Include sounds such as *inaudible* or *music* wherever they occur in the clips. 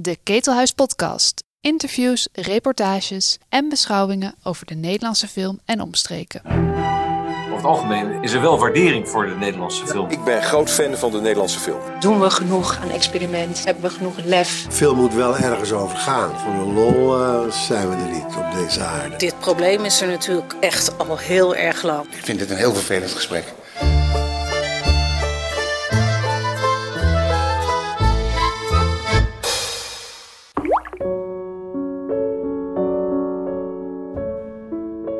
De Ketelhuis Podcast. Interviews, reportages en beschouwingen over de Nederlandse film en omstreken. Over het algemeen is er wel waardering voor de Nederlandse film. Ik ben groot fan van de Nederlandse film. Doen we genoeg aan experiment? Hebben we genoeg lef? Veel moet wel ergens over gaan. Voor de lol eh, zijn we er niet op deze aarde. Dit probleem is er natuurlijk echt al heel erg lang. Ik vind dit een heel vervelend gesprek.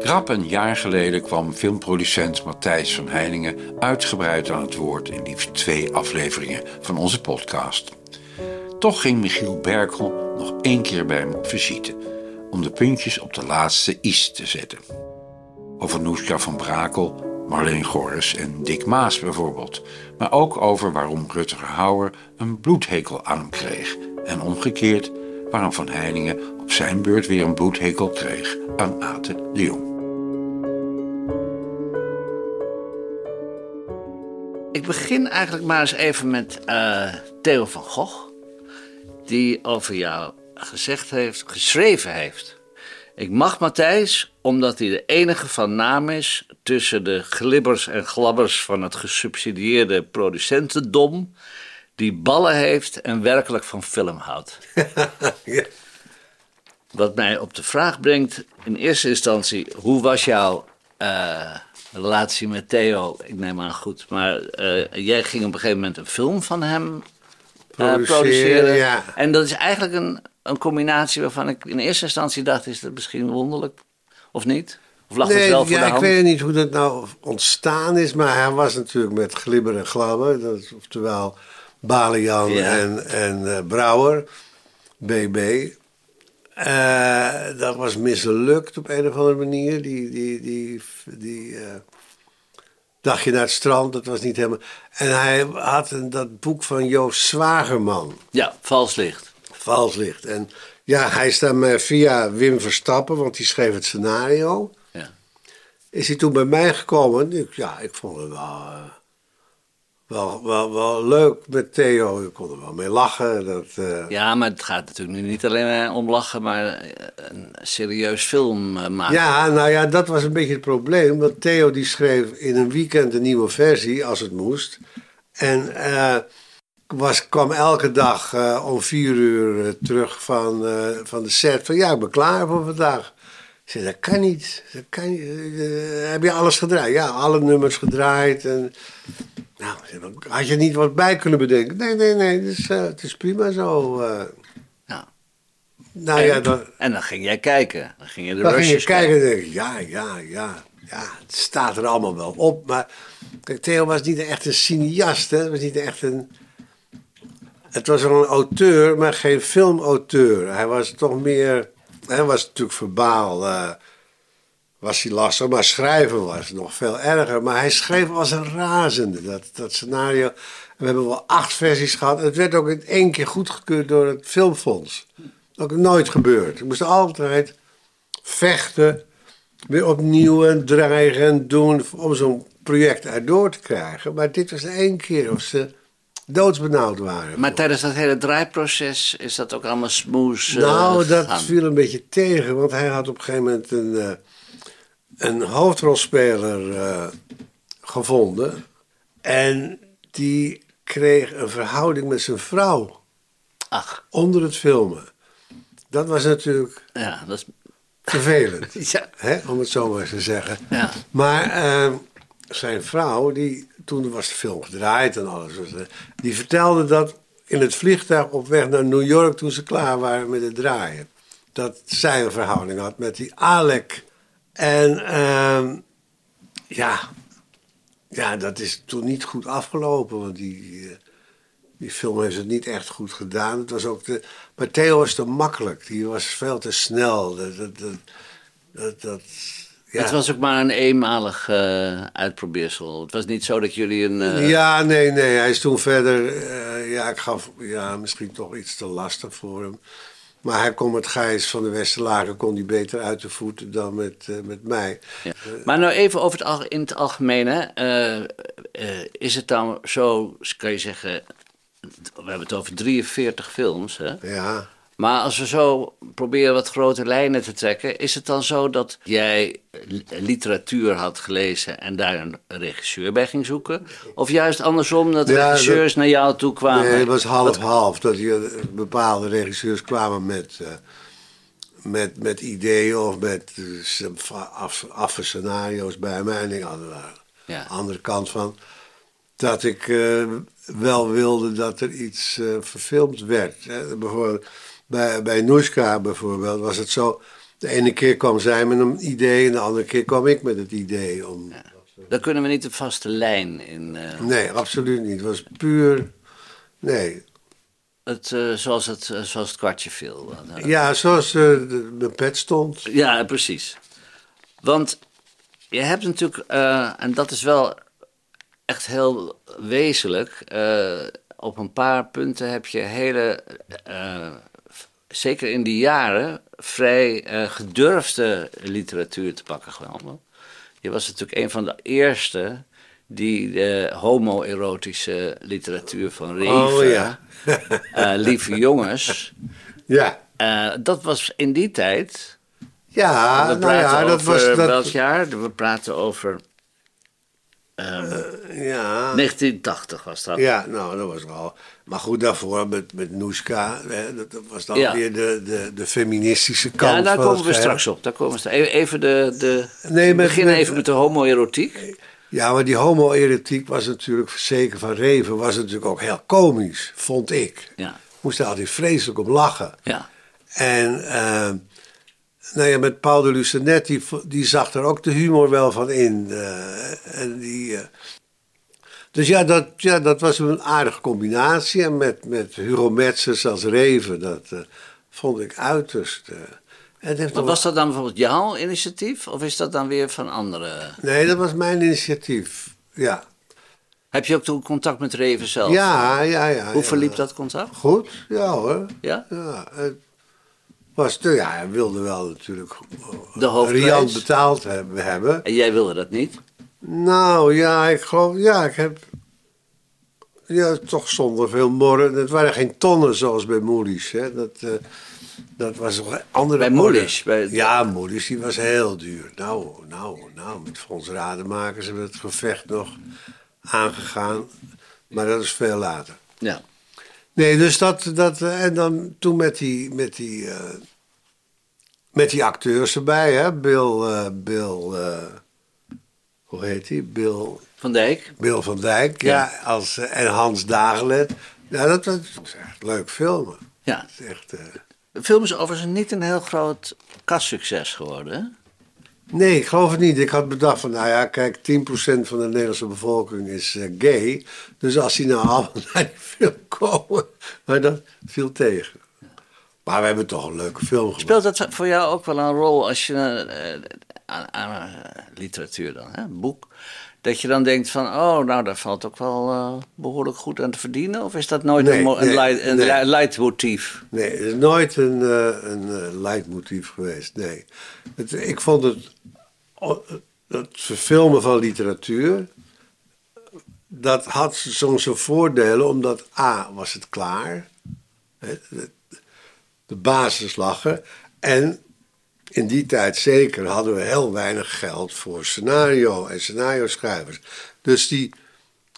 Rap een jaar geleden kwam filmproducent Matthijs van Heiningen uitgebreid aan het woord in liefst twee afleveringen van onze podcast. Toch ging Michiel Berkel nog één keer bij hem op visite om de puntjes op de laatste is te zetten. Over Noeska van Brakel, Marleen Gorres en Dick Maas bijvoorbeeld, maar ook over waarom Rutger Hauer een bloedhekel aan hem kreeg en omgekeerd waarom Van Heiningen op zijn beurt weer een bloedhekel kreeg aan Ate de Jong. Ik begin eigenlijk maar eens even met eh, Theo van Gogh. Die over jou gezegd heeft, geschreven heeft. Ik mag Matthijs omdat hij de enige van naam is tussen de glibbers en glabbers van het gesubsidieerde producentendom. Die ballen heeft en werkelijk van film houdt. *laughs* Ja. Wat mij op de vraag brengt, in eerste instantie, hoe was jouw eh, relatie met Theo? Ik neem aan goed, maar eh, jij ging op een gegeven moment een film van hem eh, Produceren, produceren. ja. En dat is eigenlijk een, een combinatie waarvan ik in eerste instantie dacht, is dat misschien wonderlijk? Of niet? Of lag het Nee, wel voor ja, de ik hand? weet niet hoe dat nou ontstaan is, maar hij was natuurlijk met glibber en glabber. Dat is, oftewel Balian Ja. en, en eh, Brouwer, BB. Eh, dat was mislukt op een of andere manier. Die, die, die, die eh, dagje naar het strand, dat was niet helemaal... En hij had een, dat boek van Joost Zwagerman. Ja, vals licht. Vals licht. En ja, hij is dan eh, via Wim Verstappen, want die schreef het scenario. Ja. Is hij toen bij mij gekomen? Ik, ja, ik vond het wel, wel, wel, wel leuk met Theo. Ik kon er wel mee lachen. Dat, eh, ja, maar het gaat natuurlijk nu niet alleen om lachen, maar eh, een serieus film eh, maken. ja, nou ja, dat was een beetje het probleem. Want Theo die schreef in een weekend een nieuwe versie, als het moest. En was, kwam elke dag om vier uur terug van, van de set. Van ja, ik ben klaar voor vandaag. Ik zei, dat kan niet. Dat kan niet. Heb je alles gedraaid? Ja, alle nummers gedraaid. En, nou, had je niet wat bij kunnen bedenken? Nee, nee, nee, het is, eh, het is prima zo. eh. Ja. nou en, ja, dan, en dan ging jij kijken. Dan ging je de dan ging je rushes kijken en denk ik, ja, ja, ja, ja, het staat er allemaal wel op. Maar kijk, Theo was niet echt een cineast, hè. Het was niet echt een... Het was wel een auteur, maar geen filmauteur. Hij was toch meer... Hij was natuurlijk verbaal, eh, was hij lastig, maar schrijven was nog veel erger. Maar hij schreef als een razende, dat, dat scenario. En we hebben wel acht versies gehad. Het werd ook in één keer goedgekeurd door het Filmfonds. Ook nooit gebeurd. Ik moest altijd vechten, weer opnieuw en dreigen en doen om zo'n project erdoor te krijgen. Maar dit was één keer of ze doodsbenauwd waren. Maar tijdens dat hele draaiproces is dat ook allemaal smooth eh, nou, dat viel een beetje tegen, want hij had op een gegeven moment een, eh, een hoofdrolspeler eh, gevonden. En die kreeg een verhouding met zijn vrouw Ach, onder het filmen. Dat was natuurlijk ja, dat is... vervelend. *laughs* Ja. Hè, om het zo maar eens te zeggen. Ja. Maar eh, zijn vrouw, die, toen was de film gedraaid en alles, was, eh, die vertelde dat in het vliegtuig op weg naar New York toen ze klaar waren met het draaien. Dat zij een verhouding had met die Alec. En ehm, ja, ja, dat is toen niet goed afgelopen, want die, eh, die film heeft het niet echt goed gedaan. Het was ook te, maar Theo was te makkelijk, die was veel te snel. Dat, dat, dat, ja. Het was ook maar een eenmalig eh, uitprobeersel. Het was niet zo dat jullie een... eh, Ja, nee, nee. Hij is toen verder. ja, ik gaf ja, misschien toch iets te lastig voor hem. Maar hij kon met Gijs van de Westerlaken kon die beter uit de voeten dan met, eh, met mij. Ja. Maar nou even over het, al- in het algemeen. Hè. Eh, eh, is het dan zo, kan je zeggen, we hebben het over 43 films, hè? Ja. Maar als we zo proberen wat grote lijnen te trekken, is het dan zo dat jij li- literatuur had gelezen en daar een regisseur bij ging zoeken? Of juist andersom, dat Ja, regisseurs naar jou toe kwamen? Nee, het was half-half. Dat je, bepaalde regisseurs kwamen met, eh, met, met ideeën of met eh, af, affe scenario's bij mij. En ik aan de Ja. andere kant van dat ik eh, wel wilde dat er iets eh, verfilmd werd. Hè. Bijvoorbeeld, bij, bij Noeska bijvoorbeeld was het zo. De ene keer kwam zij met een idee en de andere keer kwam ik met het idee. Om, Daar kunnen we niet een vaste lijn in. eh, Nee, absoluut niet. Het was puur. Nee, het, eh, zoals, het, eh, zoals het kwartje viel. Ja, zoals de, mijn pet stond. Ja, precies. Want je hebt natuurlijk, en dat is wel echt heel wezenlijk, op een paar punten heb je hele, zeker in die jaren, vrij eh, gedurfde literatuur te pakken genomen. Je was natuurlijk een van de eerste die de homoerotische literatuur van Reeve, Oh, ja. eh, Lieve Jongens, Ja, eh, dat was in die tijd ja, we nou praten ja, dat over was. Dat, welk jaar? We praten over ehm, ja, 1980 was dat. ja, nou, dat was al. Maar goed, daarvoor met, met Noeska, hè, dat, was dan Ja. weer de, de, de feministische kant. Ja, daar van komen we straks op. Daar komen we straks. Even, de, de Nee, met- begin met- even met de homoerotiek. Ja, maar die homoerotiek was natuurlijk, zeker van Reven, was natuurlijk ook heel komisch, vond ik. Ja, Moest er altijd vreselijk om lachen. ja. En eh, nou ja, met Paul de Lucenet, die, die zag er ook de humor wel van in. eh, en die, eh, dus ja dat, ja, dat was een aardige combinatie. En met, met Hugo Metzers als Reven, dat eh, vond ik uiterst. en het heeft Maar was dat dan bijvoorbeeld jouw initiatief? Of is dat dan weer van anderen? Nee, dat was mijn initiatief. Ja, Heb je ook toen contact met Reven zelf? ja, ja. ja Hoe ja. verliep dat contact? Goed, ja hoor. Ja? Ja, het was te, ja, hij wilde wel natuurlijk De hoofdprijs? riant betaald hebben. hebben. En jij wilde dat niet? Nou ja, ik geloof, ja, ik heb. Ja, toch zonder veel morren. Het waren geen tonnen zoals bij Moody's. Hè. Dat, eh, dat was een andere. Bij. Moody's, bij- Ja, Moody's die was heel duur. Nou, nou, nou, met Frans Rademakers hebben we het gevecht nog aangegaan. Maar dat is veel later. Ja. Nee, dus dat, dat eh, en dan toen met die, met die, eh, met die acteurs erbij, hè, Bill, eh, Bill, eh, hoe heet hij? Bill, Van Dijk? Bill van Dijk, ja, als, eh, en Hans Dagelet. Ja, dat was echt leuk filmen. Ja. Is echt, eh, De film is overigens niet een heel groot kastsucces geworden, hè? Nee, ik geloof het niet. Ik had bedacht van, nou ja, kijk, 10% van de Nederlandse bevolking is gay. Dus als die nou allemaal *laughs* naar die film komen, maar dat viel tegen. Maar we hebben toch een leuke film gemaakt. Speelt dat voor jou ook wel een rol als je eh, aan, aan eh, literatuur dan, hè, boek, dat je dan denkt van, oh, nou, daar valt ook wel eh, behoorlijk goed aan te verdienen? Of is dat nooit Nee, een, een, nee, een nee. le- leidmotief? Nee, het is nooit een, een leidmotief geweest. Nee. Het, ik vond het, het verfilmen van literatuur. Dat had soms zijn voordelen, omdat A. was het klaar. hè, De, basis lag er. En in die tijd zeker hadden we heel weinig geld voor scenario en scenario schrijvers. Dus die,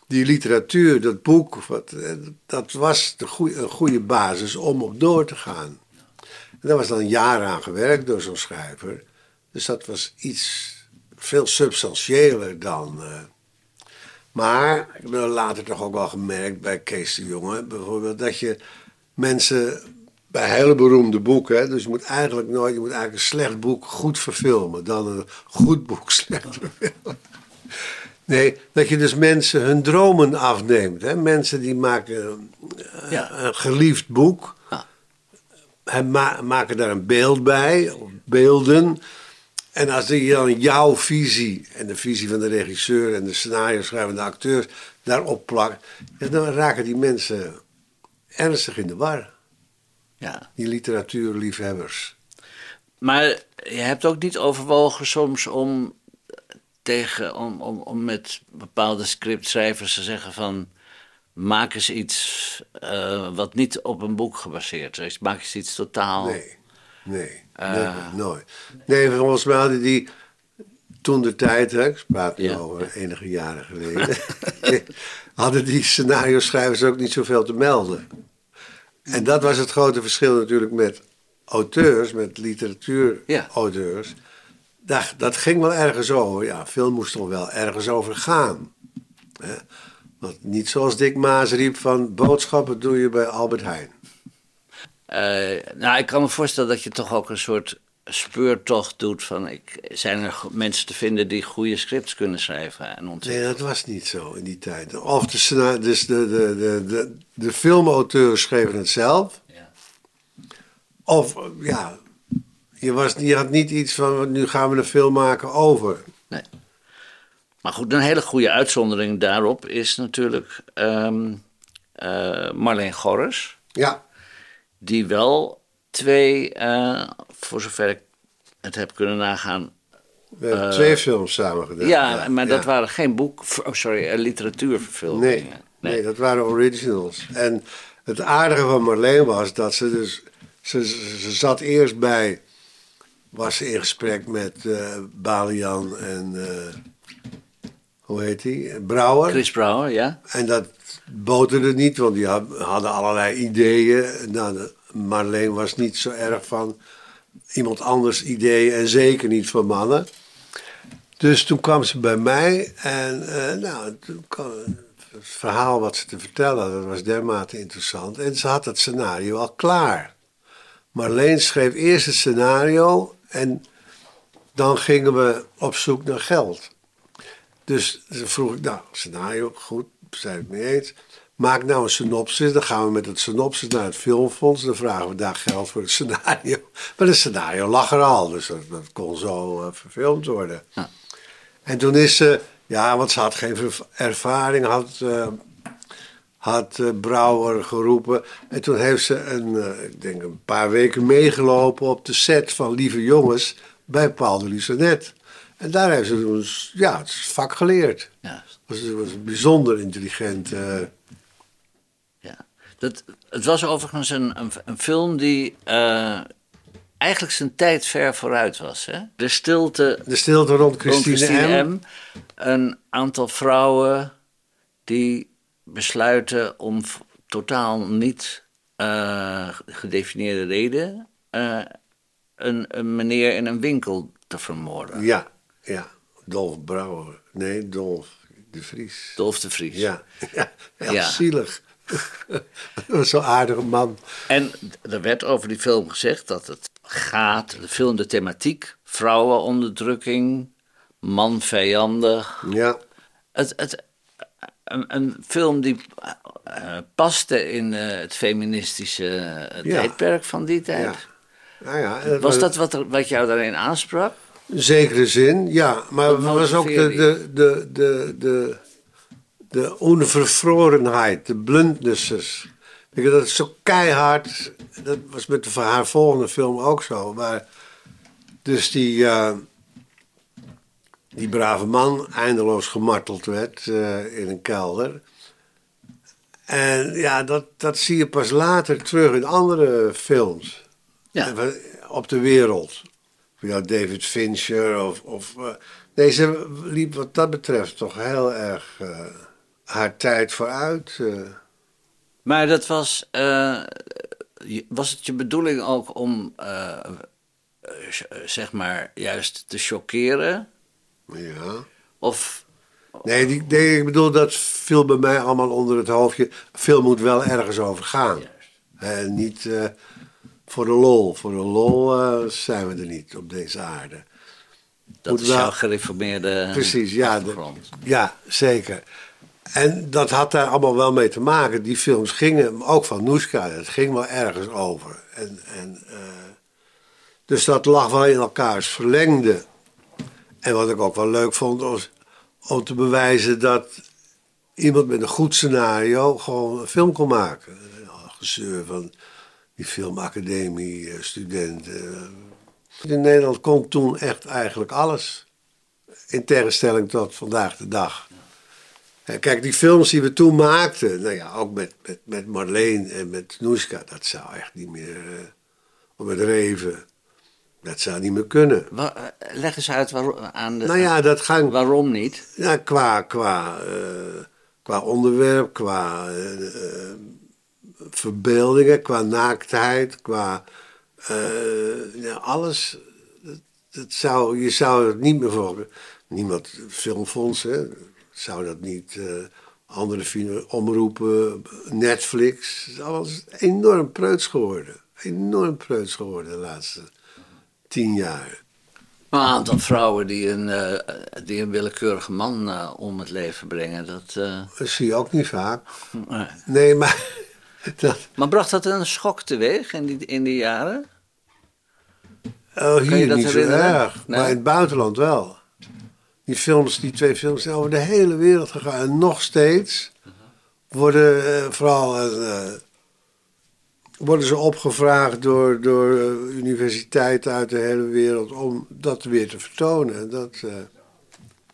die literatuur, dat boek, wat, dat was de goeie, een goede basis om op door te gaan. En daar was dan jaren aan gewerkt door zo'n schrijver. Dus dat was iets veel substantiëler dan. eh. maar ik heb later toch ook wel gemerkt bij Kees de Jonge bijvoorbeeld dat je mensen bij hele beroemde boeken, hè, dus je moet eigenlijk nooit, je moet eigenlijk een slecht boek goed verfilmen, dan een goed boek *laughs* slecht verfilmen. Nee, dat je dus mensen hun dromen afneemt. Hè? Mensen die maken eh, Ja. een geliefd boek, Ja. en ma- maken daar een beeld bij, of beelden. En als je dan jouw visie en de visie van de regisseur en de scenario schrijvende acteurs daarop plakt, dan raken die mensen ernstig in de war. Ja. Die literatuurliefhebbers. Maar je hebt ook niet overwogen soms om tegen om, om, om met bepaalde scriptschrijvers te zeggen van maak eens iets eh, wat niet op een boek gebaseerd is. Maak eens iets totaal... Nee, nee, Eh. nooit. Nee, volgens mij hadden die toen de tijd, hè, ik praat nu Ja. over enige jaren geleden, *laughs* hadden die scenario schrijvers ook niet zoveel te melden. En dat was het grote verschil natuurlijk met auteurs, met literatuurauteurs. Dat, dat ging wel ergens over. Ja, film moest toch wel ergens over gaan. Hè? Want niet zoals Dick Maas riep van boodschappen doe je bij Albert Heijn. Eh, nou, ik kan me voorstellen dat je toch ook een soort speurtocht doet van... Ik, zijn er mensen te vinden die goede scripts kunnen schrijven en Nee, ontwikkelen? dat was niet zo in die tijd. Of de, dus de, de, de, de, de filmauteurs schreven het zelf. Ja. Of ja, je, was, je had niet iets van nu gaan we een film maken over. Nee. Maar goed, een hele goede uitzondering daarop is natuurlijk ehm, eh, Marleen Gorres. Ja, Die wel twee, eh, voor zover ik het heb kunnen nagaan... we hebben Eh, twee films samen gedaan. Ja, maar dat waren geen boek... Oh, sorry, eh, literatuurverfilmingen. Nee, nee. dat waren originals. En het aardige van Marleen was dat ze dus... Ze, zat eerst bij... Was ze in gesprek met Balian en... hoe heet die? Brouwer. Chris Brouwer, ja? En dat boterde niet, want die had- hadden allerlei ideeën. Nou, de- Marleen was niet zo erg van iemand anders ideeën en zeker niet van mannen. Dus toen kwam ze bij mij en eh, nou, het verhaal wat ze te vertellen dat was dermate interessant. En ze had het scenario al klaar. Marleen schreef eerst het scenario en dan gingen we op zoek naar geld. Dus vroeg ik, nou, scenario, goed, zijn het mee eens. Maak nou een synopsis, dan gaan we met het synopsis naar het filmfonds. Dan vragen we daar geld voor het scenario. *laughs* Maar het scenario lag er al, dus dat, dat kon zo eh, verfilmd worden. Ja. En toen is ze, ja, want ze had geen ervaring, had, eh, had eh, Brouwer geroepen. En toen heeft ze een, ik denk een paar weken meegelopen op de set van Lieve Jongens bij Paul de Lucenet. En daar heeft ze toen ja, het vak geleerd. Ja. Was, was een bijzonder intelligent. Dat, het was overigens een, een, een film die eh, eigenlijk zijn tijd ver vooruit was. Hè? De stilte de stilte rond rond Christine, M. M. Een aantal vrouwen die besluiten om totaal niet eh, gedefinieerde reden eh, een, een meneer in een winkel te vermoorden. Ja, ja. Dolf Brouwer. Nee, Dolf de Vries. Dolf de Vries. Ja, *laughs* ja, heel Ja. zielig. Dat was zo'n aardige man. En er werd over die film gezegd dat het gaat, de film, de thematiek, vrouwenonderdrukking, man vijandig. Ja, Het, het, een, een film die eh, paste in eh, het feministische eh, Ja. tijdperk van die tijd. ja. Nou ja, Was dat wat, er, wat jou daarin aansprak? In zekere zin, ja. Maar het was ook de, de, de, de, de, de onvervrorenheid, de bluntnesses. Dat is zo keihard. Dat was met de, haar volgende film ook zo. Maar, dus die, eh, die brave man eindeloos gemarteld werd eh, in een kelder. En ja, dat, dat zie je pas later terug in andere films Ja. op de wereld. Ja, David Fincher of... of eh, deze liep wat dat betreft toch heel erg eh, haar tijd vooruit. eh. Maar dat was. eh, was het je bedoeling ook om. eh, zeg maar juist te choqueren? ja. Of. Nee, die, nee, ik bedoel, dat viel bij mij allemaal onder het hoofdje. Film moet wel ergens over gaan. En niet voor de lol. Voor de lol zijn we er niet op deze aarde. Dat Moet is wel- jouw gereformeerde. Precies, ja. de- ja, zeker. En dat had daar allemaal wel mee te maken. Die films gingen, ook van Noeska, het ging wel ergens over. En, en, eh, dus dat lag wel in elkaars verlengde. En wat ik ook wel leuk vond, was om te bewijzen dat iemand met een goed scenario gewoon een film kon maken. Gezeur van die filmacademie, eh, studenten. In Nederland kon toen echt eigenlijk alles. In tegenstelling tot vandaag de dag. Kijk, die films die we toen maakten, nou ja, ook met, met, met Marleen en met Noeska, dat zou echt niet meer. eh, of met Reven, dat zou niet meer kunnen. Wa- eh, leg eens uit waarom, aan de, Nou ja, dat gaan. waarom niet. Ja, qua, qua, eh, qua onderwerp, qua verbeeldingen, qua naaktheid, qua ja, alles. Dat, dat zou, je zou het niet meer voor. Niemand, filmfonds, hè, zou dat niet. eh, andere omroepen, Netflix. Alles enorm preuts geworden. Enorm preuts geworden de laatste tien jaar. Maar een aantal vrouwen die een, eh, die een willekeurige man eh, om het leven brengen. Dat, Dat zie je ook niet vaak. nee. Nee, maar. *laughs* Dat, Maar bracht dat een schok teweeg in die, in die jaren? Oh, hier dat niet zo erg. Nee? Maar in het buitenland wel. Die films, die twee films zijn over de hele wereld gegaan. En nog steeds worden eh, vooral eh, worden ze opgevraagd door, door eh, universiteiten uit de hele wereld om dat weer te vertonen. En Dat, eh,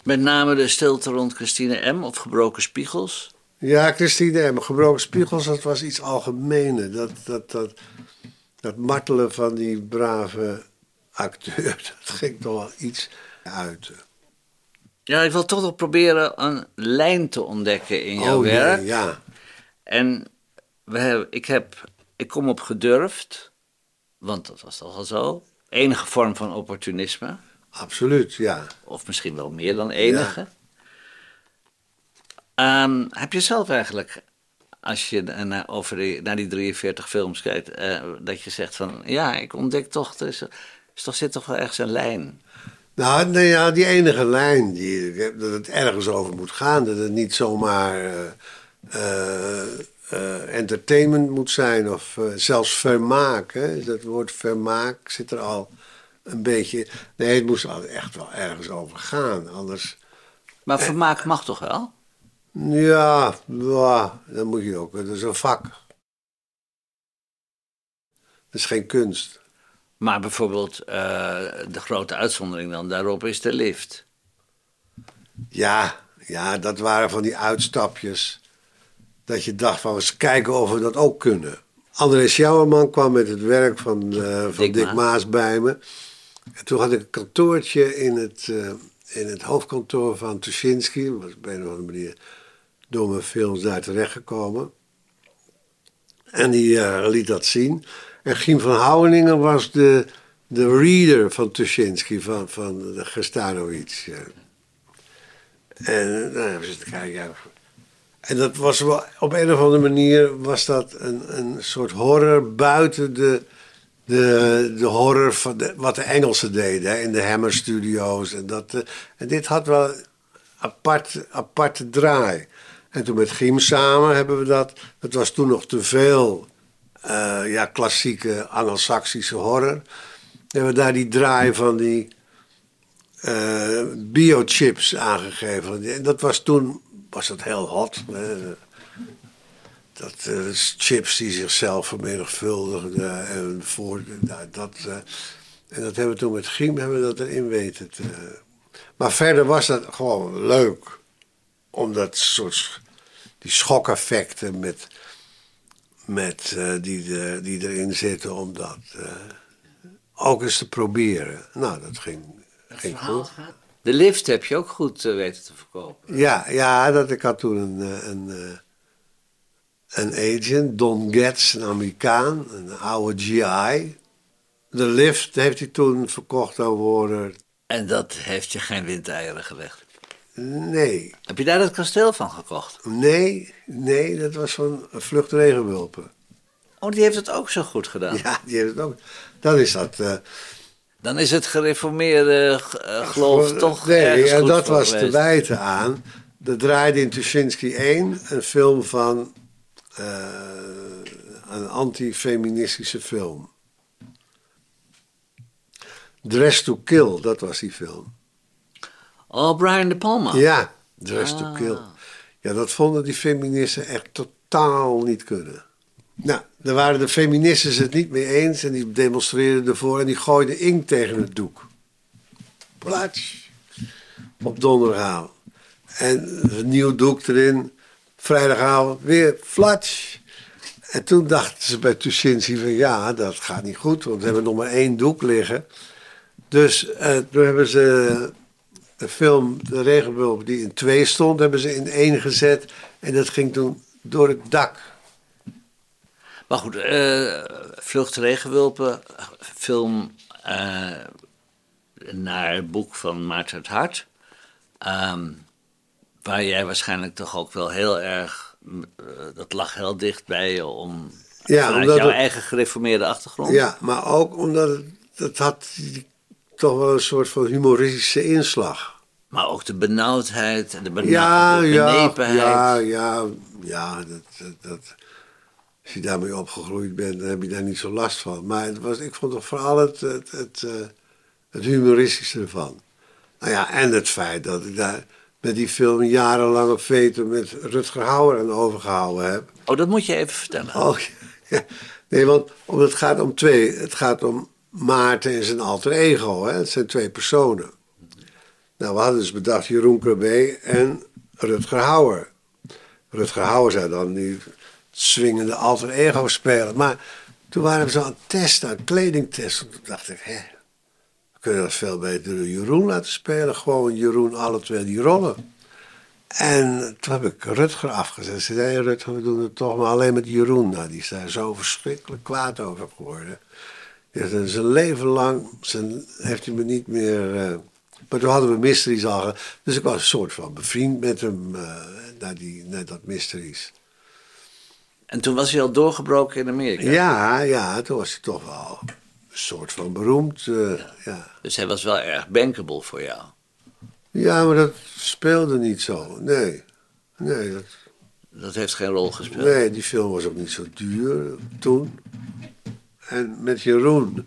Met name de stilte rond Christine M. of gebroken spiegels. ja, Christine M. Gebroken Spiegels, dat was iets algemener. Dat, dat, dat, dat martelen van die brave acteur, *laughs* dat ging toch wel iets uit. Ja, ik wil toch nog proberen een lijn te ontdekken in jouw Oh, werk. ja. En we hebben, ik, heb, ik kom op gedurfd, want dat was toch al zo. Enige vorm van opportunisme, Absoluut, ja. of misschien wel meer dan enige. Ehm, heb je zelf eigenlijk, als je na- over die, naar die 43 films kijkt, eh, dat je zegt van ja, ik ontdek toch, er is, toch, zit toch wel ergens een lijn. Nou, nee, ja, die enige lijn, die, dat het ergens over moet gaan. Dat het niet zomaar eh, eh, eh, entertainment moet zijn of zelfs vermaak. Hè. Dat woord vermaak zit er al een beetje... Nee, het moest al echt wel ergens over gaan. Anders, Maar vermaak mag toch wel? ja, ja, dan moet je ook... Dat is een vak. Dat is geen kunst. Maar bijvoorbeeld eh, de grote uitzondering dan daarop is de lift. Ja, ja, dat waren van die uitstapjes. Dat je dacht van, eens kijken of we dat ook kunnen. André Sjouwerman kwam met het werk van, eh, van Dick Dick, Maas. Bij me. En toen had ik een kantoortje in het, eh, in het hoofdkantoor van Tuschinski. was op een of andere manier door mijn films daar terechtgekomen. En die liet dat zien. En Giem van Houweningen was de, de reader van Tuschinski, van, van de Gestanovic. En nou, hebben we zitten kijken. En dat was wel, op een of andere manier was dat een, een soort horror buiten de, de, de horror van wat de Engelsen deden in de Hammer Studios. En, dat, eh, en dit had wel apart, aparte draai. En toen met Giem samen hebben we dat. Dat was toen nog te veel eh, ja, klassieke Angelsaksische horror. Hebben we daar die draai van die eh, biochips aangegeven. En dat was toen was dat heel hot. hè. Dat eh, chips die zichzelf vermenigvuldigden en voor nou, dat. en dat hebben we toen met Giem hebben we dat erin weten. Te, maar verder was dat gewoon leuk. Om dat soort die schokeffecten met, met, eh, die, er- die erin zitten, om dat eh, ook eens te proberen. Nou, dat ging, ging goed. De lift heb je ook goed eh, weten te verkopen. Ja, ja dat, ik had toen een, eh, een, eh, een agent, Don Getz, een Amerikaan, een oude GI. De lift heeft hij toen verkocht aan Warner. En dat heeft je geen windeieren gelegd. Nee, Heb je daar het kasteel van gekocht? nee, nee, dat was van Vlucht Regenwulpen. Oh, die heeft het ook zo goed gedaan. Ja, die heeft het ook. Dan is dat. eh, Dan is het gereformeerde eh, geloof toch Nee, en dat was te wijten aan. Er draaide in Tuschinski 1 een film van. eh, een antifeministische film. Dress to Kill, dat was die film. Oh, Brian De Palma. Ja, Dress to Ah. Kill. Ja, dat vonden die feministen echt totaal niet kunnen. Nou, daar waren de feministen het niet mee eens en die demonstreerden ervoor en die gooiden inkt tegen het doek. Plats. Op donderdagavond. En een nieuw doek erin. Vrijdagavond weer flatsch. En toen dachten ze bij Tuschinski van ja, dat gaat niet goed, want we hebben nog maar één doek liggen. Dus eh, toen hebben ze de film De Regenwulp die in twee stond, hebben ze in één gezet. En dat ging toen door het dak. Maar goed, eh Vlucht Regenwulpen, film eh, naar het boek van Maarten het Hart. Ehm, waar jij waarschijnlijk toch ook wel heel erg, eh, dat lag heel dicht bij je om, Ja, vanuit jouw het- eigen gereformeerde achtergrond. Ja, maar ook omdat het, het had die- toch wel een soort van humoristische inslag. Maar ook de benauwdheid en de, bena- Ja, de benepenheid. ja, ja, ja, dat, dat, dat- als je daarmee opgegroeid bent, dan heb je daar niet zo last van. Maar het was, ik vond toch vooral het, het, het, eh, het humoristische ervan. Nou ja, en het feit dat ik daar met die film jarenlange veten met Rutger Hauer aan overgehouden heb. Oh, dat moet je even vertellen. Oh, *laughs* ja. Nee, want omdat het gaat om twee. Het gaat om Maarten en zijn alter ego. Hè? Het zijn twee personen. Nou, we hadden dus bedacht Jeroen Krabbe en Rutger Hauer. Rutger Hauer zou dan die swingende alter ego spelen. Maar toen waren we zo aan het testen, aan kledingtesten. Toen dacht ik, hè, we kunnen dat veel beter Jeroen laten spelen. Gewoon Jeroen alle twee die rollen. En toen heb ik Rutger afgezet. Ze zei, "Hey, Rutger, we doen het toch maar alleen met Jeroen. Nou, die is daar zo verschrikkelijk kwaad over geworden. Zijn leven lang, zijn, heeft hij me niet meer... eh, maar toen hadden we Mysteries al. Dus ik was een soort van bevriend met hem uh, naar, die, naar dat Mysteries. En toen was hij al doorgebroken in Amerika. Ja, ja, toen was hij toch wel een soort van beroemd. eh, ja. Dus hij was wel erg bankable voor jou. ja, maar dat speelde niet zo. Nee, nee dat, Dat heeft geen rol gespeeld. Nee, die film was ook niet zo duur toen. En met Jeroen.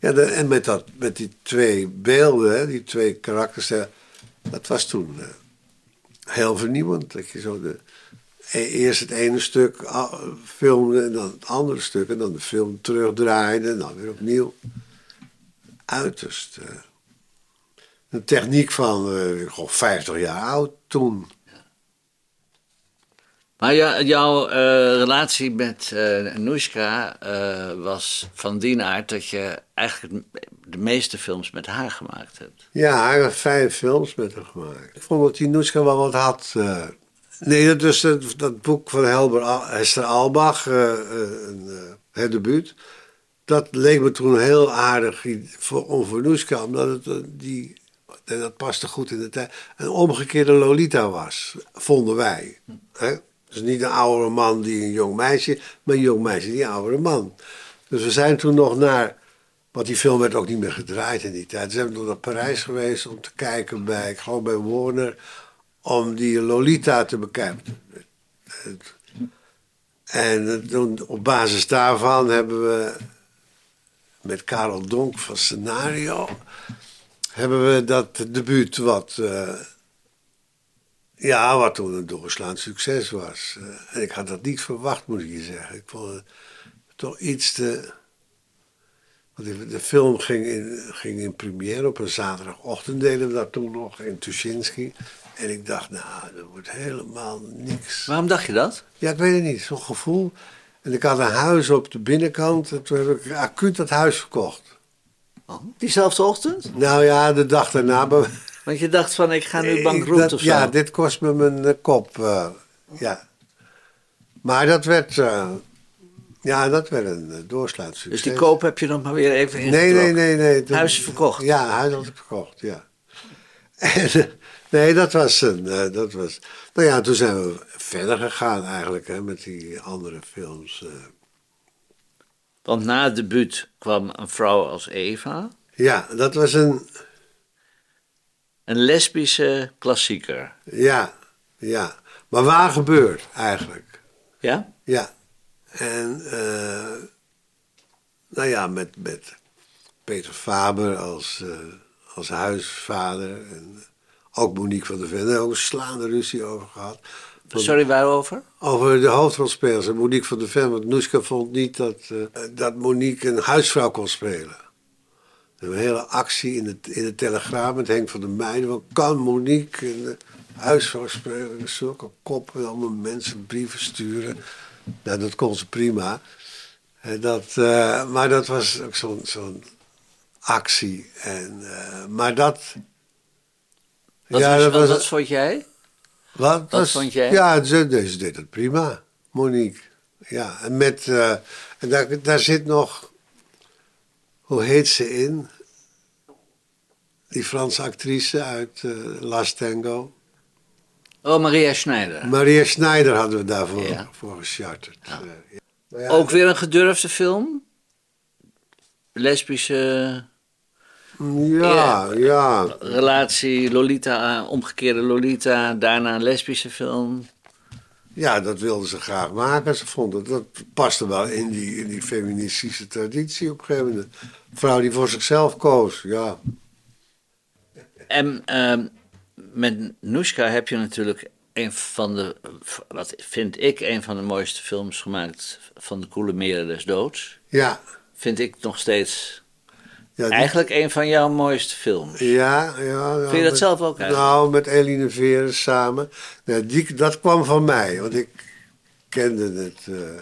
Ja, en met, dat, met die twee beelden, die twee karakters. dat was toen eh, heel vernieuwend. Dat je zo de, e- eerst het ene stuk filmde en dan het andere stuk. En dan de film terugdraaide en dan weer opnieuw. Uiterst. eh, een techniek van eh, gewoon 50 jaar oud toen. Maar jouw eh, relatie met eh Noeska eh, was van die aard dat je eigenlijk de meeste films met haar gemaakt hebt. Ja, heeft vijf films met hem gemaakt. Ik vond dat die Noeska wel wat had. Nee, dat, dus dat, boek van Helber, Hester Albach, het debuut. Dat leek me toen heel aardig voor, om voor Noeska, omdat het die, dat paste goed in de tijd, een omgekeerde Lolita was, vonden wij. Hè? Dus niet een oudere man die een jong meisje, maar een jong meisje die een oudere man. Dus we zijn toen nog naar want die film werd ook niet meer gedraaid in die tijd. Dus zijn we naar Parijs geweest om te kijken bij, ik geloof bij Warner, om die Lolita te bekijken. En op basis daarvan hebben we met Karel Donk van Scenario, hebben we dat debuut wat, eh, ja, wat toen een doorslaand succes was. Eh, en ik had dat niet verwacht, moet ik je zeggen. Ik vond het toch iets te... Want de, de film ging in, ging in première op een zaterdagochtend, deden we dat toen nog in Tuschinski. En ik dacht, nou, dat wordt helemaal niks. Waarom dacht je dat? Ja, ik weet het niet, zo'n gevoel. En ik had een huis op de binnenkant en toen heb ik acuut dat huis verkocht. Oh, diezelfde ochtend? Nou ja, de dag daarna. Want je dacht van ik ga nu Ik- bankroet dat- of zo. Ja, dit kost me mijn eh, kop. eh, ja. Maar dat werd, eh, ja, dat werd een uh, doorslaand succes. dus die koop heb je nog maar weer even Nee, ingetrokken. nee, nee. nee. Toen- Huis is verkocht. Ja, huis had ik verkocht, ja. *laughs* En, eh, nee, dat was een, eh, dat was... Nou ja, toen zijn we verder gegaan eigenlijk, hè, met die andere films. eh. Want na het debuut kwam een vrouw als Eva. Ja, dat was een, Een lesbische klassieker. ja, ja. Maar waar gebeurd, eigenlijk. Ja? Ja. En, eh, nou ja, met, met Peter Faber als, eh, als huisvader. En ook Monique van der Ven. Daar hebben we ook een slaande ruzie over gehad. Sorry, waarover? Over de hoofdrolspelers. En Monique van der Ven. Want Noeska vond niet dat, eh, dat Monique een huisvrouw kon spelen. Een hele actie in de, in de Telegraaf met Henk van der Meijden. Van, kan Monique een eh, huisvrouwspreuken, zulke koppen, allemaal mensen brieven sturen. Nou, dat kon ze prima. En dat, eh, maar dat was ook zo'n zo'n actie. En, eh, maar dat. Wat, ja, was- dat was, wat vond jij? wat was- vond jij? Ja, ze, deze deed het prima, Monique. Ja, en met. eh, en daar, daar zit nog. Hoe heet ze in? Die Franse actrice uit eh Last Tango. Oh, Maria Schneider. Maria Schneider hadden we daarvoor Ja. voor gecharterd. Eh, ja. Maar ja, Ook weer een gedurfde film? Lesbische Ja, ja. relatie, Lolita, eh, omgekeerde Lolita, daarna een lesbische film. Ja, dat wilden ze graag maken. Ze vonden dat paste wel in die, in die feministische traditie op een gegeven moment. Een vrouw die voor zichzelf koos, ja. En ehm, met Nushka heb je natuurlijk een van de, wat vind ik, een van de mooiste films gemaakt van de Koele Meren des Doods. Ja, Vind ik nog steeds ja, die- eigenlijk een van jouw mooiste films. Ja, ja. Vind je dat met- zelf ook eigenlijk? Nou, met Eline Veren samen. Nou, die, dat kwam van mij, want ik kende het, eh,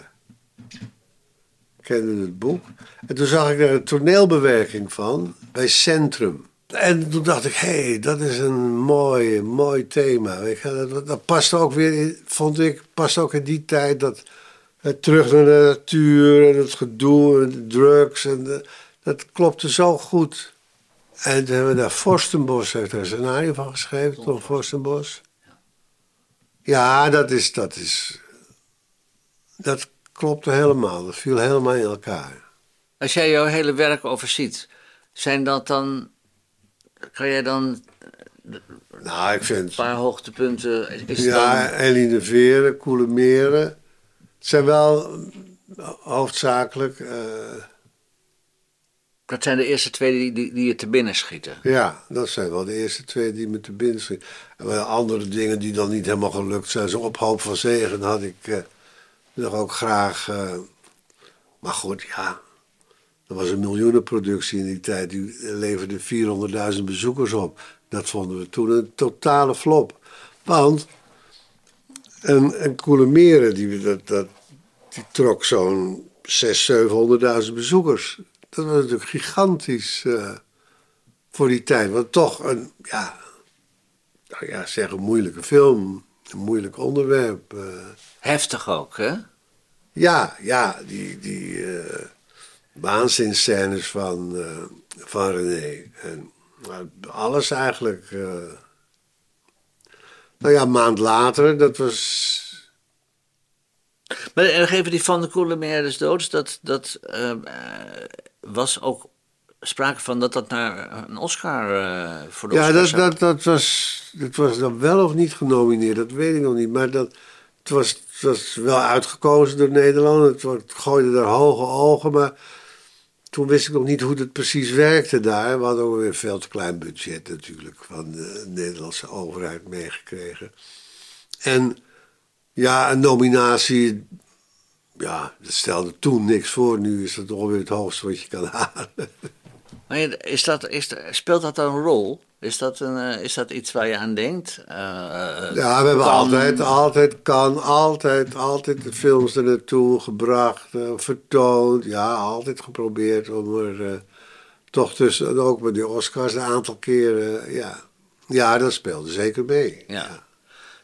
kende het boek. En toen zag ik er een toneelbewerking van bij Centrum. En toen dacht ik, hé, hey, dat is een mooi, mooi thema. Weet je, dat, dat past ook weer, in, vond ik, past ook in die tijd dat eh, terug naar de natuur en het gedoe en de drugs. En de- dat klopte zo goed. En toen hebben we daar Forstenbos heeft er een scenario van geschreven, Tom Forstenbos. Ja, dat is, dat is, dat klopte helemaal. Dat viel helemaal in elkaar. Als jij jouw hele werk overziet, zijn dat dan, kan jij dan Nou, ik vind, een paar hoogtepunten, is ja, dan, Eline Veren, Koele Meren. Het zijn wel eh, hoofdzakelijk, eh, dat zijn de eerste twee die, die, die je te binnen schieten. ja, dat zijn wel de eerste twee die me te binnen schieten. En andere dingen die dan niet helemaal gelukt zijn. Zo'n ophoop van zegen had ik eh, nog ook graag. eh, maar goed, ja. Dat was een miljoenenproductie in die tijd. Die leverde 400.000 bezoekers op. Dat vonden we toen een totale flop. Want een, een die, dat, dat, die trok zo'n 600.000, 700.000 bezoekers. Dat was natuurlijk gigantisch eh, voor die tijd. Want toch een, ja, nou ja, zeg een moeilijke film. Een moeilijk onderwerp. eh. Heftig ook, hè? Ja, ja, die, die eh waanzinscènes van, van René. En nou, alles eigenlijk. nou ja, een maand later, dat was. Maar nog even die van de Koele Meer des Doods, dat, dat eh, eh, was ook sprake van dat dat naar een Oscar eh, voor de Ja, Oscar dat, zou- dat, dat, was, dat was dan wel of niet genomineerd, dat weet ik nog niet. Maar dat, het, was, het was wel uitgekozen door Nederland. Het, het gooide er hoge ogen, maar toen wist ik nog niet hoe het precies werkte daar. We hadden ook weer een veel te klein budget natuurlijk van de Nederlandse overheid meegekregen. En ja, een nominatie, ja, dat stelde toen niks voor. Nu is dat ongeveer het hoogste wat je kan *laughs* halen. Maar is dat, is, speelt dat dan een rol? Is dat, een, eh, is dat iets waar je aan denkt? Eh, Ja, we hebben kan- altijd, altijd, kan, altijd, altijd de films er naartoe gebracht, eh, vertoond. Ja, altijd geprobeerd om er eh, toch tussen, en ook met die Oscars een aantal keren, ja. Ja, dat speelde zeker mee. Ja.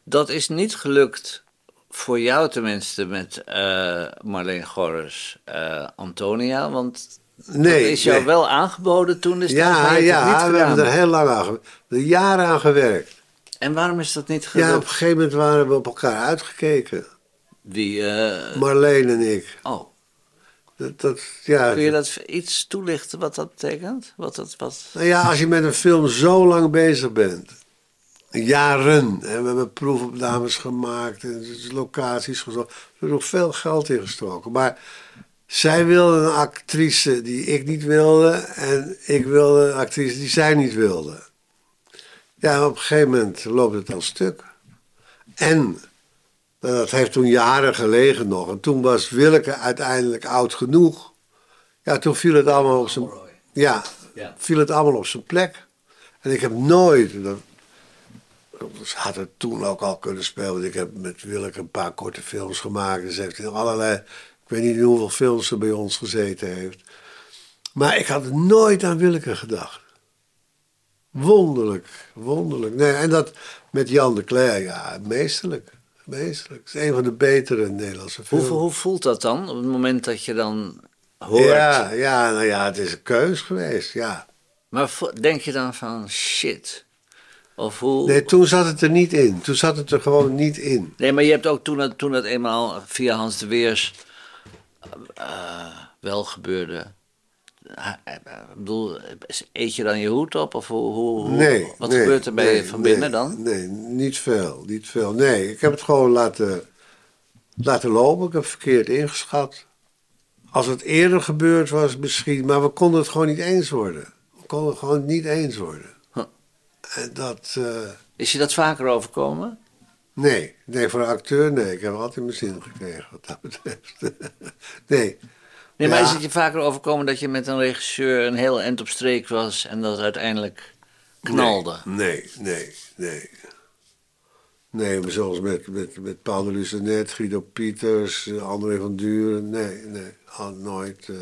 Dat is niet gelukt, voor jou tenminste, met eh Marleen Gorres, eh, Antonia. Want Nee, dat is jou nee. wel aangeboden toen. Is Ja, het ja, niet we gedaan. hebben er heel lang aan, ge- er jaren aan gewerkt. En waarom is dat niet Ja, gelukt? op een gegeven moment waren we op elkaar uitgekeken. Wie, eh, Marleen en ik. oh, Dat, dat, ja, kun je dat iets toelichten wat dat betekent? Wat dat, wat... Nou ja, als je met een film zo lang bezig bent. Jaren. En we hebben proefopnames gemaakt. En dus locaties gezocht. We hebben nog veel geld in gestoken. Maar zij wilde een actrice die ik niet wilde. En ik wilde een actrice die zij niet wilde. Ja, op een gegeven moment loopt het al stuk. En nou, dat heeft toen jaren gelegen nog. En toen was Willeke uiteindelijk oud genoeg. Ja, toen viel het allemaal op zijn... Ja, Ja. viel het allemaal op zijn plek. En ik heb nooit, Ze had het toen ook al kunnen spelen. want Ik heb met Willeke een paar korte films gemaakt. Dus heeft in allerlei. Ik weet niet hoeveel films ze bij ons gezeten heeft. Maar ik had nooit aan Willeke gedacht. Wonderlijk, wonderlijk. Nee, en dat met Jan de Cler, ja, meesterlijk. Meesterlijk. Het is een van de betere Nederlandse films. Hoe, hoe voelt dat dan op het moment dat je dan hoort? Ja, ja, nou ja, het is een keus geweest, ja. Maar denk je dan van shit? Of hoe? Nee, toen zat het er niet in. Toen zat het er gewoon niet in. Nee, maar je hebt ook toen het, toen het eenmaal via Hans de Weers eh, wel gebeurde. eh, Ik bedoel, eet je dan je hoed op? Of hoe, Nee. wat nee, gebeurt er bij nee, je van binnen dan? Nee, niet veel, niet veel. Nee, ik heb het gewoon laten, laten lopen. Ik heb verkeerd ingeschat. Als het eerder gebeurd was misschien, maar we konden het gewoon niet eens worden. We konden het gewoon niet eens worden. En dat, eh, Is je dat vaker overkomen? nee, nee, voor een acteur, nee. Ik heb altijd mijn zin gekregen wat dat betreft. *laughs* nee. Nee, maar Ja. is het je vaker overkomen dat je met een regisseur een heel eind op streek was en dat het uiteindelijk knalde? Nee, nee, nee. Nee, maar zoals met, met, met Paul de Lucenet, Guido Pieters, eh, André van Duren. Nee, nee, nooit. eh.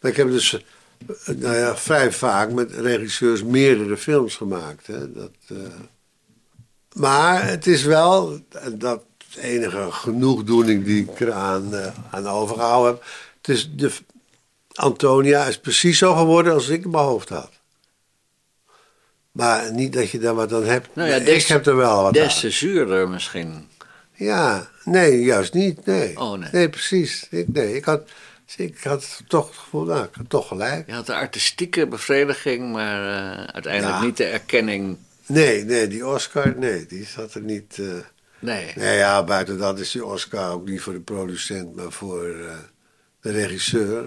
Maar ik heb dus, eh, nou ja, vrij vaak met regisseurs meerdere films gemaakt. Hè. Dat, eh. Maar het is wel, dat enige genoegdoening die ik eraan eh, aan overgehouden heb. Het is de, Antonia is precies zo geworden als ik in mijn hoofd had. Maar niet dat je daar wat aan hebt. Nou ja, des- ik heb er wel wat Des aan. te zuurder misschien. Ja, nee, juist niet. Nee, Oh, nee. precies. Ik, nee, ik had, ik had toch het gevoel, nou, ik had toch gelijk. Je had de artistieke bevrediging, maar eh, uiteindelijk Ja. niet de erkenning. Nee, nee, die Oscar, nee, die zat er niet. eh. Nee. Nee, ja, buiten dat is die Oscar ook niet voor de producent, maar voor eh, de regisseur.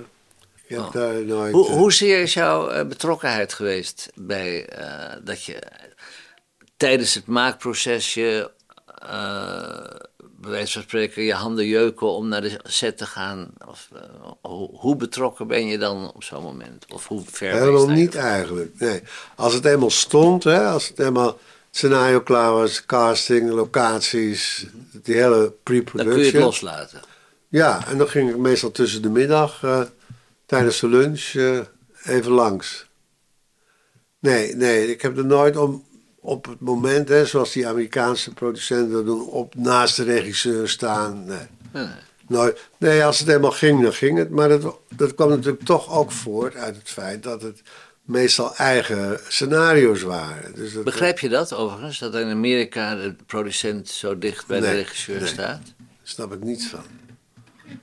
Ik heb Oh. daar nooit. Hoe, hoezeer is jouw betrokkenheid geweest bij dat je tijdens het maakproces je, bij wijze van spreken, je handen jeuken om naar de set te gaan? Of, eh, hoe, betrokken ben je dan op zo'n moment? Of hoe ver ben je Helemaal niet eigenlijk. Nee. Als het eenmaal stond, hè, als het eenmaal scenario klaar was, casting, locaties, die hele Dan kun je het pre-production. loslaten. Ja, en dan ging ik meestal tussen de middag, eh, tijdens de lunch, eh, even langs. Nee, nee, ik heb er nooit om, op het moment, hè, zoals die Amerikaanse producenten dat doen, op naast de regisseur staan. Nee. Nee. Nooit. Nee, als het helemaal ging, dan ging het. Maar dat, dat kwam natuurlijk toch ook voort uit het feit dat het meestal eigen scenario's waren. Dus dat, Begrijp je dat overigens? Dat in Amerika de producent zo dicht bij de regisseur nee. staat? Daar snap ik niets van.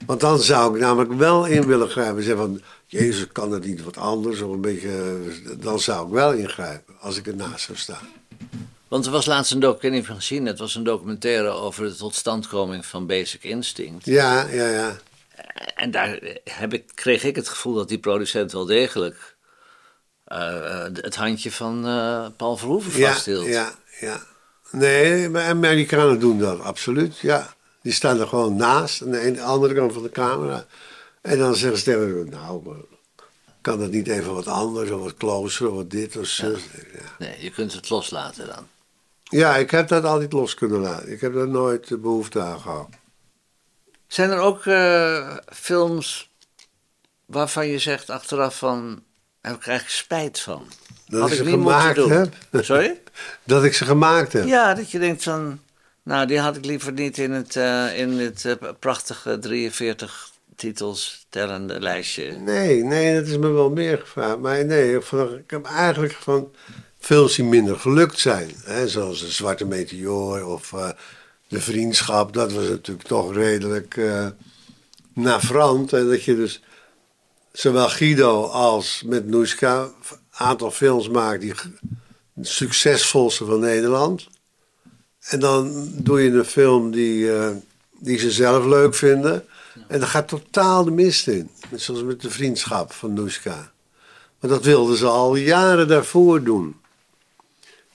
Want dan zou ik namelijk wel in willen grijpen. en Zeggen van, Jezus, kan het niet wat anders? Of een beetje, dan zou ik wel ingrijpen, als ik ernaast zou staan. Want er was laatst een documentaire van gezien. Het was een documentaire over de totstandkoming van Basic Instinct. Ja, ja, ja. En daar heb ik, kreeg ik het gevoel dat die producent wel degelijk eh, het handje van eh, Paul Verhoeven Ja, vasthield. ja, ja. Nee, maar Amerikanen doen dat, absoluut, ja. Die staan er gewoon naast, aan de andere kant van de camera. En dan zeggen ze tegen nou, kan dat niet even wat anders, of wat closer, of wat dit of zo. Ja. Nee, je kunt het loslaten dan. ja, ik heb dat altijd los kunnen laten. Ik heb daar nooit de behoefte aan gehad. Zijn er ook eh, films waarvan je zegt achteraf van... Daar heb ik eigenlijk spijt van. Dat Had ik ze niet moeten gemaakt doen. heb. Sorry? *laughs* Dat ik ze gemaakt heb. Ja, dat je denkt van... Nou, die had ik liever niet in het, eh, in het eh, prachtige 43 titels tellende lijstje. Nee, nee, dat is me wel meer gevraagd. Maar nee, ik heb eigenlijk van films die minder gelukt zijn. Hè, zoals De Zwarte Meteoor of eh, De Vriendschap. Dat was natuurlijk toch redelijk eh navrant. En dat je dus zowel Guido als met Noeska een aantal films maakt die succesvolste van Nederland. En dan doe je een film die, eh, die ze zelf leuk vinden. En dan gaat totaal de mist in. Net zoals met de vriendschap van Noeska. Maar dat wilden ze al jaren daarvoor doen.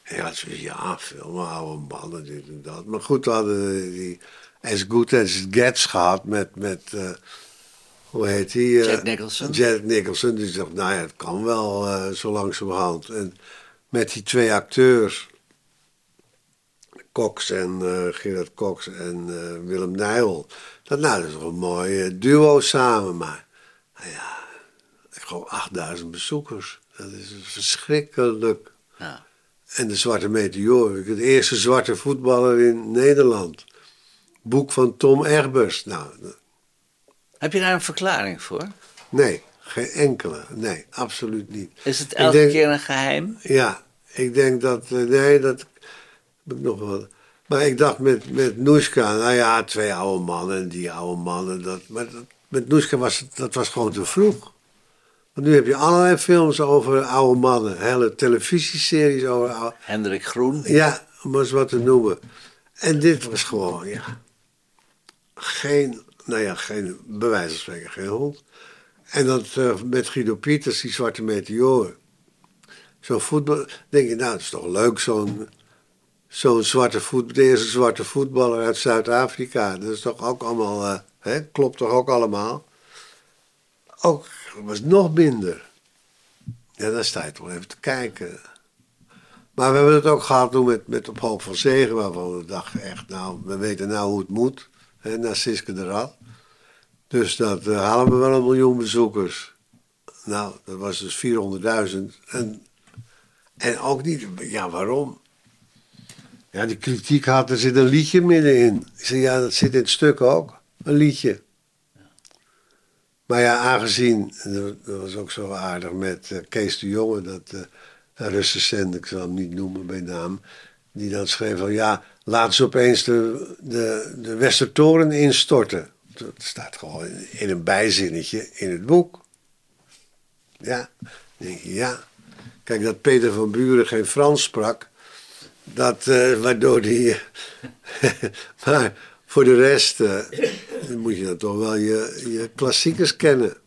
En ja, ze ja, film, oude mannen, dit en dat. Maar goed, we hadden die As Good As It Gets gehad met, met eh, hoe heet die? eh, Jack Nicholson. Jack Nicholson. Die zegt, nou ja, het kan wel eh, zo langzamerhand. En met die twee acteurs Cox en Gerard Cox en Willem Nijl. Dat, nou, dat is toch een mooi eh, duo samen. Maar nou ja, ik geloof 8000 bezoekers. Dat is verschrikkelijk. Ja. En de Zwarte Meteor, de eerste zwarte voetballer in Nederland. Boek van Tom Egbers. Nou, Heb je daar een verklaring voor? nee, geen enkele. Nee, absoluut niet. Is het elke denk- keer een geheim? Ja, ik denk dat. eh, nee, dat heb ik nog wel. Maar ik dacht met, met Noeska, nou ja, twee oude mannen en die oude mannen. Dat, maar dat, met Noeska was dat was gewoon te vroeg. Want nu heb je allerlei films over oude mannen, hele televisieseries over oude. Hendrik Groen? Ja, om maar eens wat te noemen. En dit was gewoon, ja. Geen, nou ja, geen, bij wijze van spreken, geen hond. En dat eh, met Guido Pieters, die zwarte meteoren. Zo'n voetbal, denk je, nou, het is toch leuk, zo'n zo'n zwarte voet, de eerste zwarte voetballer uit Zuid-Afrika. Dat is toch ook allemaal, eh, hè, klopt toch ook allemaal? Ook, was nog minder. Ja, dan sta je toch even te kijken. Maar we hebben het ook gehad toen met, met Op Hoop van Zegen, waarvan we dachten echt, nou, we weten nou hoe het moet. Hè, na Siske. Dus dat eh, halen we wel een miljoen bezoekers. Nou, dat was dus 400.000. En, en ook niet, ja, waarom? Ja, die kritiek had, er zit een liedje middenin. Ik zei, ja, dat zit in het stuk ook, een liedje. Maar ja, aangezien, dat was ook zo aardig met eh, Kees de Jonge, dat uh, recensent, ik zal hem niet noemen bij naam, die dan schreef van ja, laten ze opeens de, de, de Westertoren instorten. Dat staat gewoon in een bijzinnetje in het boek. Ja, denk je, ja. Kijk, dat Peter van Buren geen Frans sprak, dat, eh, waardoor die. *laughs* maar voor de rest eh, moet je dan toch wel je, je klassiekers kennen.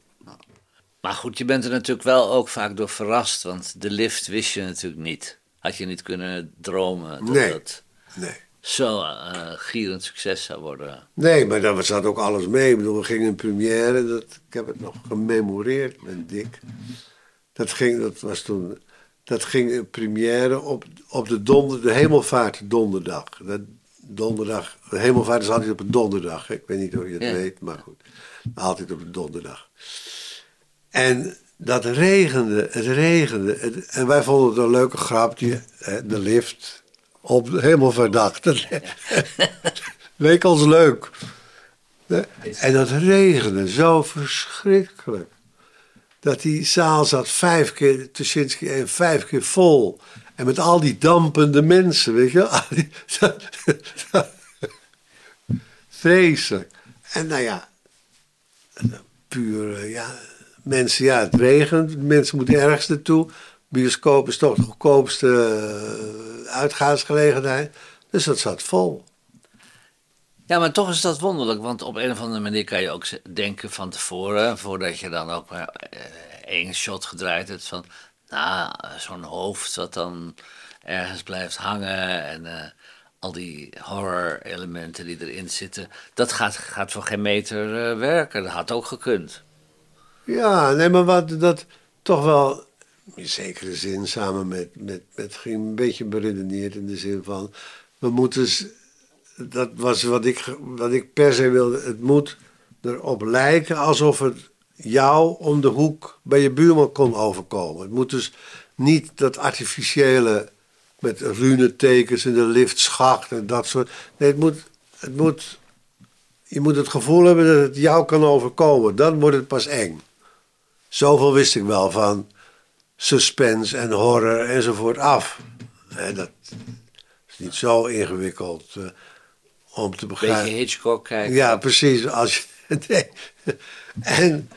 Maar goed, je bent er natuurlijk wel ook vaak door verrast, want de lift wist je natuurlijk niet. Had je niet kunnen dromen dat Nee. het Nee. zo eh gierend succes zou worden. Nee, maar daar zat ook alles mee. Ik bedoel, we gingen in première, dat, ik heb het nog gememoreerd met Dick. Dat ging, dat was toen, dat ging in première op, op de, donder, de hemelvaart donderdag. Dat, donderdag, de hemelvaart is altijd op een donderdag. hè. Ik weet niet of je het Ja. weet, maar goed. Altijd op een donderdag. En dat regende, het regende. Het- en wij vonden het een leuke grap, die, hè, de lift op de hemelvaartdag. Dat *laughs* leek ons leuk. En dat regende zo verschrikkelijk. Dat die zaal zat vijf keer, Tuschinski en vijf keer vol. En met al die dampende mensen, weet je wel. *laughs* Vreselijk. En nou ja, puur, ja, mensen, ja, het regent. Mensen moeten ergens naartoe. Bioscoop is toch de goedkoopste eh, uitgaansgelegenheid. Dus dat zat vol. Ja, maar toch is dat wonderlijk, want op een of andere manier kan je ook denken van tevoren, voordat je dan ook maar eh, één shot gedraaid hebt van, nou, zo'n hoofd wat dan ergens blijft hangen en eh, al die horror-elementen die erin zitten, dat gaat, gaat voor geen meter eh, werken. Dat had ook gekund. Ja, nee, maar wat dat toch wel in zekere zin samen met, met, met een beetje beredeneerd in de zin van we moeten, dat was wat ik, wat ik per se wilde, het moet erop lijken alsof het jou om de hoek bij je buurman kon overkomen. Het moet dus niet dat artificiële met runetekens in de liftschacht en dat soort. Nee, het moet, het moet, je moet het gevoel hebben dat het jou kan overkomen. Dan wordt het pas eng. Zoveel wist ik wel van suspense en horror enzovoort af. Hè, dat is niet zo ingewikkeld eh, om te begrijpen. Beetje Hitchcock kijken. Ja, precies. Als je, *laughs* nee. En,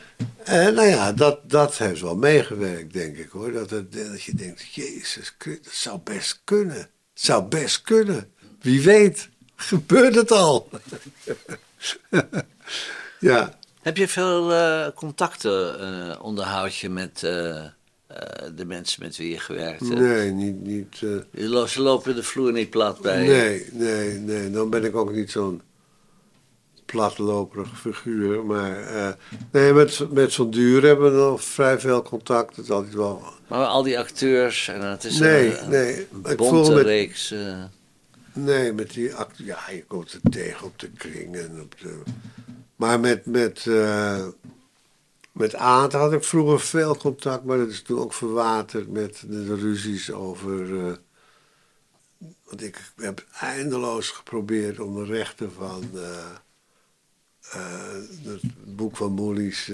en nou ja, dat, dat heeft wel meegewerkt, denk ik hoor. Dat, het, dat je denkt, jezus, dat zou best kunnen. Het zou best kunnen. Wie weet, *laughs* gebeurt het al. *laughs* ja. Heb je veel eh, contacten eh onderhoud je met eh, de mensen met wie je gewerkt hebt? Nee, niet. niet eh, Ze lopen de vloer niet plat bij je. Nee, nee, nee. Dan ben ik ook niet zo'n platloperig figuur. Maar eh, nee, met, met zo'n duur hebben we nog vrij veel contact. Het is altijd wel. Maar al die acteurs, en het is Nee, een, nee. een Ik bonte voel met- reeks. eh, Nee, met die ja, je komt er tegen op de kring en op de... Maar met, met, met Aad had ik vroeger veel contact, maar dat is toen ook verwaterd met de, ruzies over... Uh, want ik heb eindeloos geprobeerd om de rechten van uh, het boek van Moelis,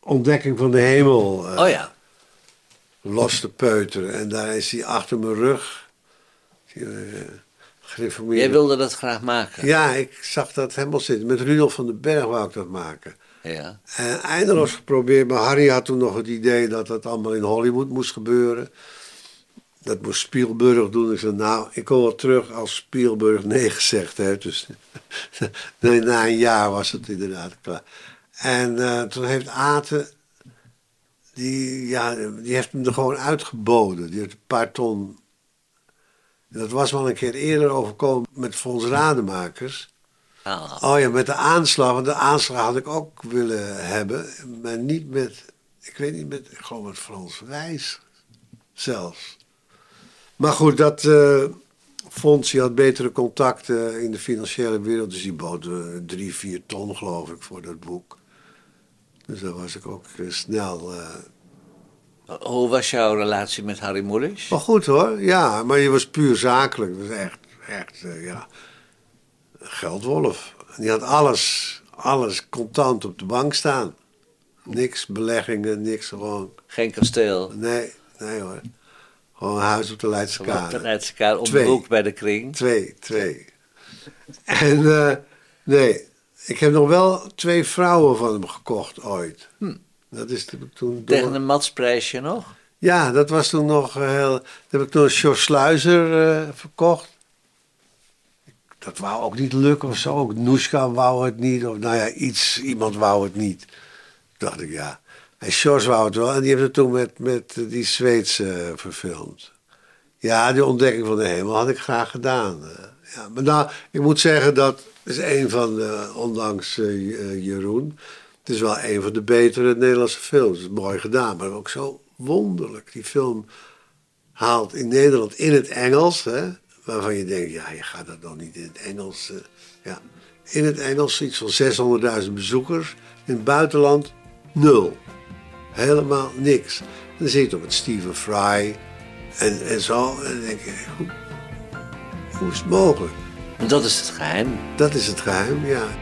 Ontdekking van de Hemel, oh ja. los te peuteren. En daar is hij achter mijn rug Jij wilde dat graag maken? Ja, ik zag dat helemaal zitten. Met Rudolf van den Berg wou ik dat maken. Ja. En eindeloos geprobeerd, maar Harry had toen nog het idee dat dat allemaal in Hollywood moest gebeuren. Dat moest Spielberg doen. Ik zei, nou, ik kom wel terug als Spielberg nee gezegd heeft. Dus *laughs* nee, na een jaar was het inderdaad klaar. En uh, toen heeft Aten, die, ja, die heeft hem er gewoon uitgeboden. Die heeft een paar ton dat was wel een keer eerder overkomen met Fons Rademakers. Ah. Oh ja, met de aanslag. Want de aanslag had ik ook willen hebben. Maar niet met, ik weet niet met, ik geloof met Frans Wijs zelfs. Maar goed, dat uh, had betere contacten in de financiële wereld. Dus die bood uh, drie, vier ton geloof ik voor dat boek. Dus daar was ik ook uh, snel hoe was jouw relatie met Harry Mulisch? Wel goed hoor, ja. Maar je was puur zakelijk. Dat was echt, echt ja, geldwolf. Die had alles, alles contant op de bank staan. Niks beleggingen, niks gewoon. Geen kasteel? Nee, nee hoor. Gewoon een huis op de Leidse Kade. Op de Leidse Kade, om de hoek bij de kring? Twee, twee. En uh, nee, ik heb nog wel twee vrouwen van hem gekocht ooit. Hm. Dat is toen door... Tegen een matsprijsje nog? Ja, dat was toen nog heel... Dat heb ik toen Jos Sluizer uh, verkocht. Dat wou ook niet lukken of zo. Noeska wou het niet. Of nou ja, iets, iemand wou het niet. Dacht ik, ja. En Jos wou het wel. En die heeft het toen met, met die Zweedse uh, verfilmd. Ja, die ontdekking van de hemel had ik graag gedaan. Uh, ja, maar nou, ik moet zeggen dat is een van de, ondanks Jeroen... Het is wel een van de betere Nederlandse films. Mooi gedaan, maar ook zo wonderlijk. Die film haalt in Nederland in het Engels, hè, waarvan je denkt, ja, je gaat dat dan niet in het Engels. Uh, ja. In het Engels iets van 600.000 bezoekers. In het buitenland nul. Helemaal niks. En dan zit je op met Stephen Fry en, en zo. En dan denk je, hoe, hoe is het mogelijk? Dat is het geheim. Dat is het geheim, ja.